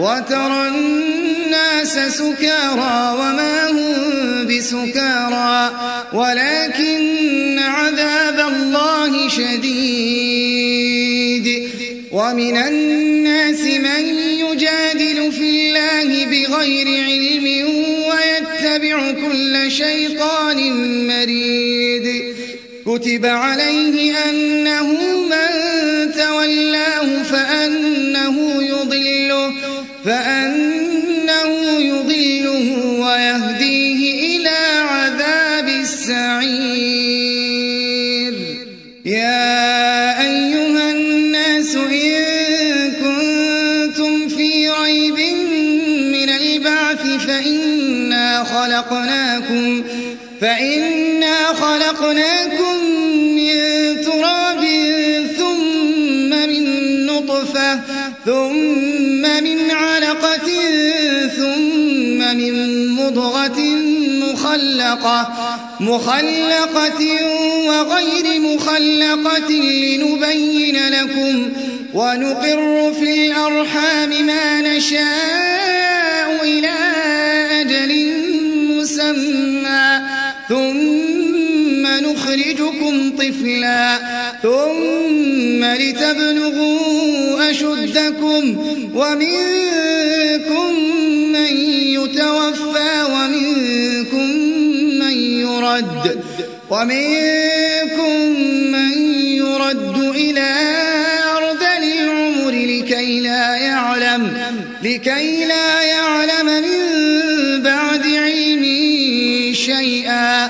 وترى الناس سكارى وما هم بسكارى ولكن عذاب الله شديد. ومن الناس من يجادل في الله بغير علم ويتبع كل شيطان مريد. كتب عليه أنه ثم من علقة ثم من مضغة مخلقة مخلقة وغير مخلقة لنبين لكم ونقر في الأرحام ما نشاء إلى أجل مسمى. ثم نخرجكم طفلا. ثم لتبلغوا أشدكم ومنكم من يتوفى ومنكم من يرد ومنكم من يرد إلى أرض العمر لكي لا يعلم لكي لا يعلم من بعد علم شيئا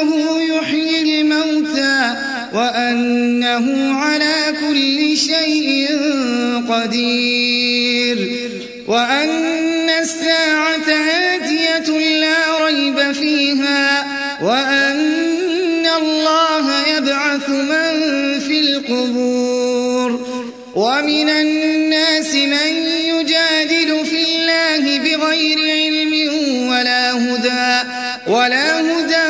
وأنه يحيي الموتى وأنه على كل شيء قدير وأن الساعة آتية لا ريب فيها وأن الله يبعث من في القبور ومن الناس من يجادل في الله بغير علم ولا هدى ولا هدى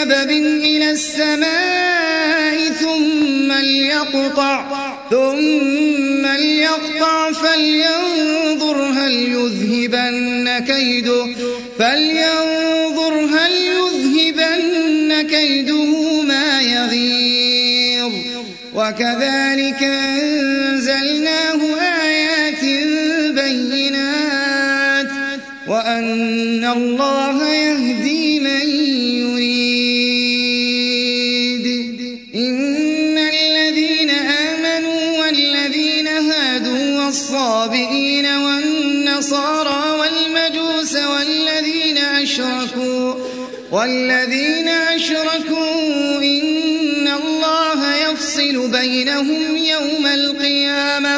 بسبب إلى السماء ثم ليقطع ثم ليقطع فلينظر هل يذهبن كيده فلينظر هل يذهبن كيده ما يغيظ. وكذلك أنزلناه آيات بينات وأن الله يهدي من والذين أشركوا إن الله يفصل بينهم يوم القيامة.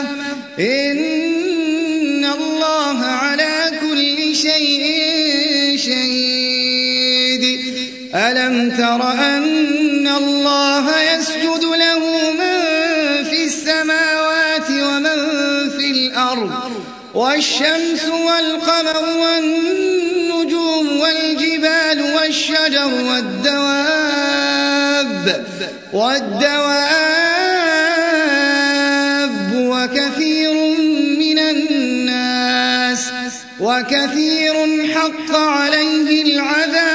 إن الله على كل شيء شهيد. ألم تر أن الله يسجد له من في السماوات ومن في الأرض والشمس والقمر والنجوم والجبال والشجر والدواب والدواب وكثير من الناس وكثير حق عليه العذاب.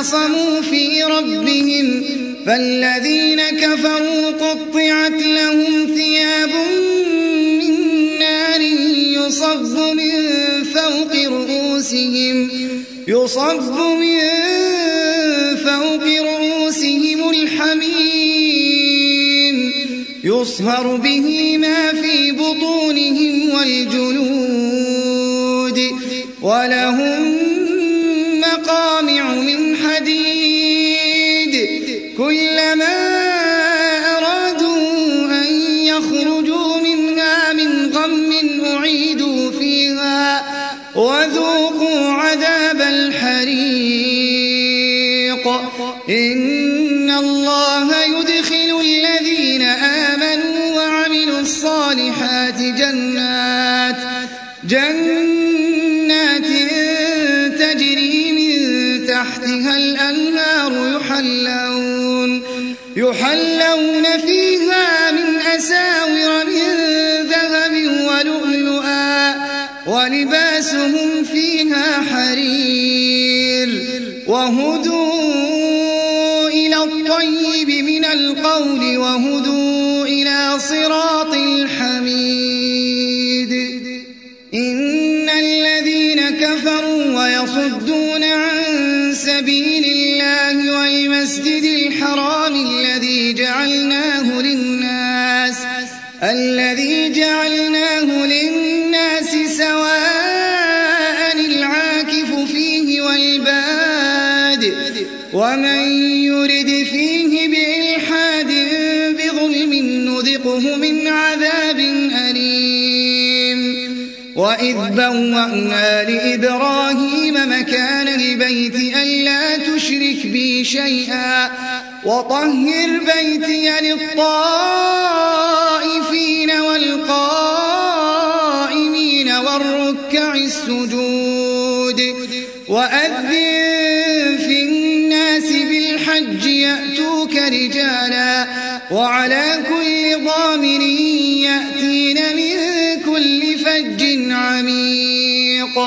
اختصموا في ربهم فالذين كفروا قطعت لهم ثياب من نار يصب من فوق رؤوسهم يصب من فوق رؤوسهم الحميم يصهر به ما في بطونهم والجلود ولهم يحلون. يحلون فيها من أساور من ذهب ولؤلؤا ولباسهم فيها حرير. وهدوا إلى الطيب من القول وهدوا الله والمسجد الحرام الذي جعلناه للناس الذي جعلناه للناس سواء العاكف فيه والباد ومن وإذ بوأنا لإبراهيم مكان البيت ألا تشرك بي شيئا وطهر بيتي للطائفين والقائمين والركع السجود وأذن في الناس بالحج يأتوك رجالا وعلى كل ضامر يأتين من كل فج عميق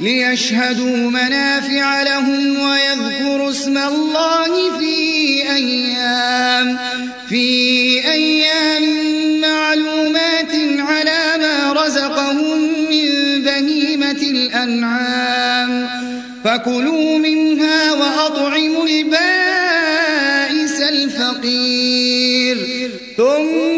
ليشهدوا منافع لهم ويذكروا اسم الله في أيام في أيام معلومات على ما رزقهم من بهيمة الأنعام. فكلوا منها وأطعموا البائس الفقير. ثم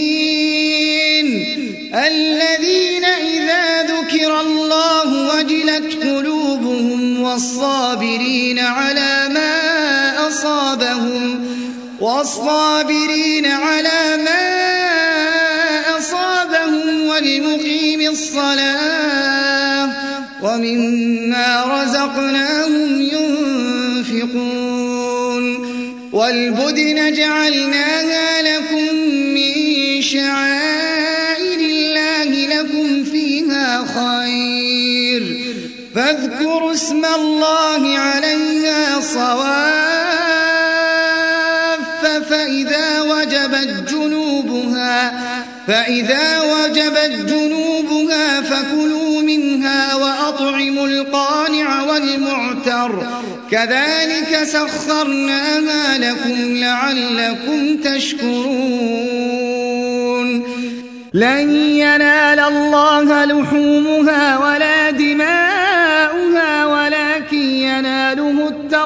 والصابرين على ما أصابهم والصابرين على ما أصابهم والمقيم الصلاة ومما رزقناهم ينفقون. والبدن جعلناها لكم من شعائر فاذكروا اسم الله عليها صواف فإذا وجبت جنوبها فإذا وجبت جنوبها فكلوا منها وأطعموا القانع والمعتر. كذلك سخرناها لكم لعلكم تشكرون. لن ينال الله لحومها ولا دماؤها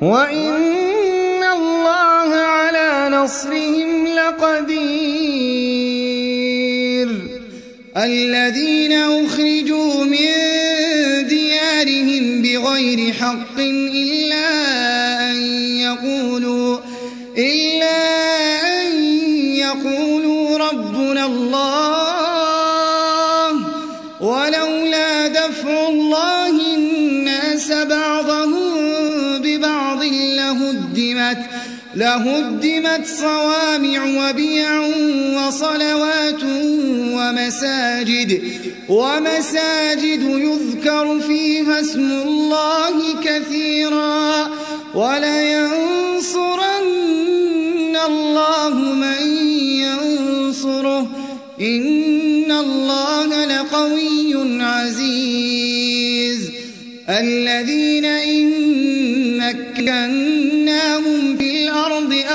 وإن الله على نصرهم لقدير الذين أخرجوا من ديارهم بغير حق إلا أن يقولوا إلا أن يقولوا ربنا الله لهدمت صوامع وبيع وصلوات ومساجد ومساجد يذكر فيها اسم الله كثيرا ولينصرن الله من ينصره إن الله لقوي عزيز. الذين إن في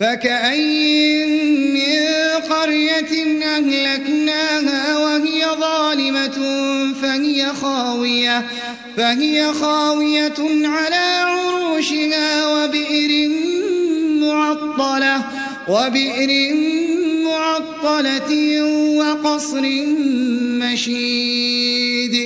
فكأي من قرية أهلكناها وهي ظالمة فهي خاوية فهي خاوية على عروشها وبئر معطلة وبئر معطلة وقصر مشيد.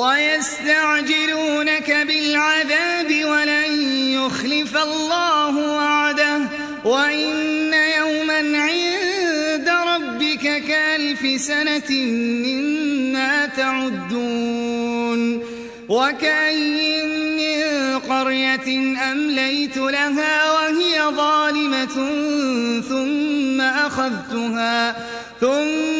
ويستعجلونك بالعذاب ولن يخلف الله وعده وإن يوما عند ربك كألف سنة مما تعدون وكأي من قرية أمليت لها وهي ظالمة ثم أخذتها ثم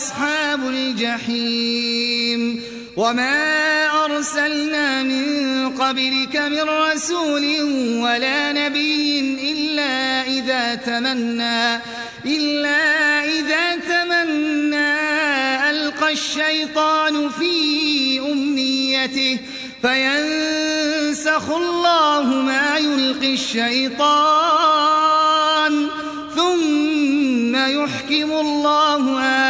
أصحاب الجحيم. وما أرسلنا من قبلك من رسول ولا نبي إلا إذا تمنى إلا إذا تمنى ألقى الشيطان في أمنيته فينسخ الله ما يلقي الشيطان ثم يحكم الله آياته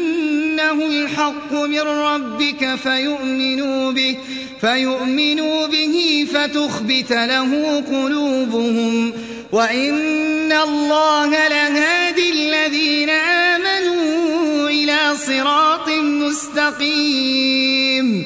أنه الحق من ربك فيؤمنوا به فيؤمنوا به فتخبت له قلوبهم. وإن الله لهادي الذين آمنوا إلى صراط مستقيم.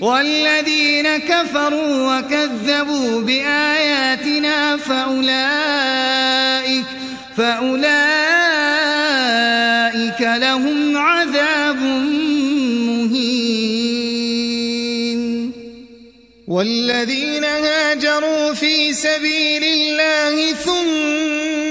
والذين كفروا وكذبوا بآياتنا فأولئك فأولئك لهم عذاب مهين. والذين هاجروا في سبيل الله ثم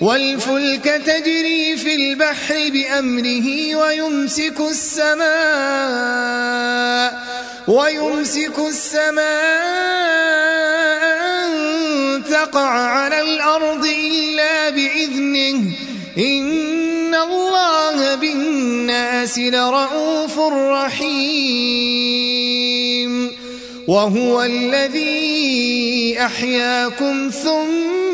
والفلك تجري في البحر بأمره ويمسك السماء ويمسك السماء أن تقع على الأرض إلا بإذنه. إن الله بالناس لرؤوف رحيم. وهو الذي أحياكم ثم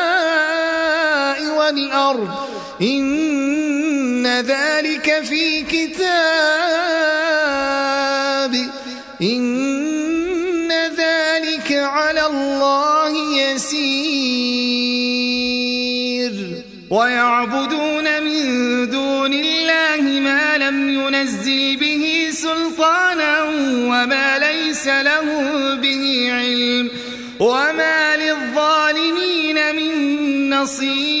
والأرض إن ذلك في كتاب. إن ذلك على الله يسير. ويعبدون من دون الله ما لم ينزل به سلطانا وما ليس له به علم. وما للظالمين من نصير.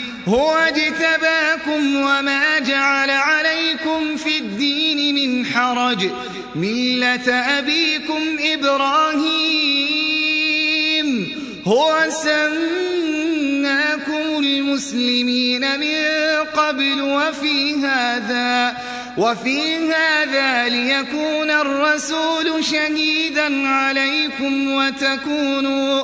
هو اجتباكم وما جعل عليكم في الدين من حرج. ملة أبيكم إبراهيم. هو سماكم المسلمين من قبل وفي هذا وفي هذا ليكون الرسول شهيدا عليكم وتكونوا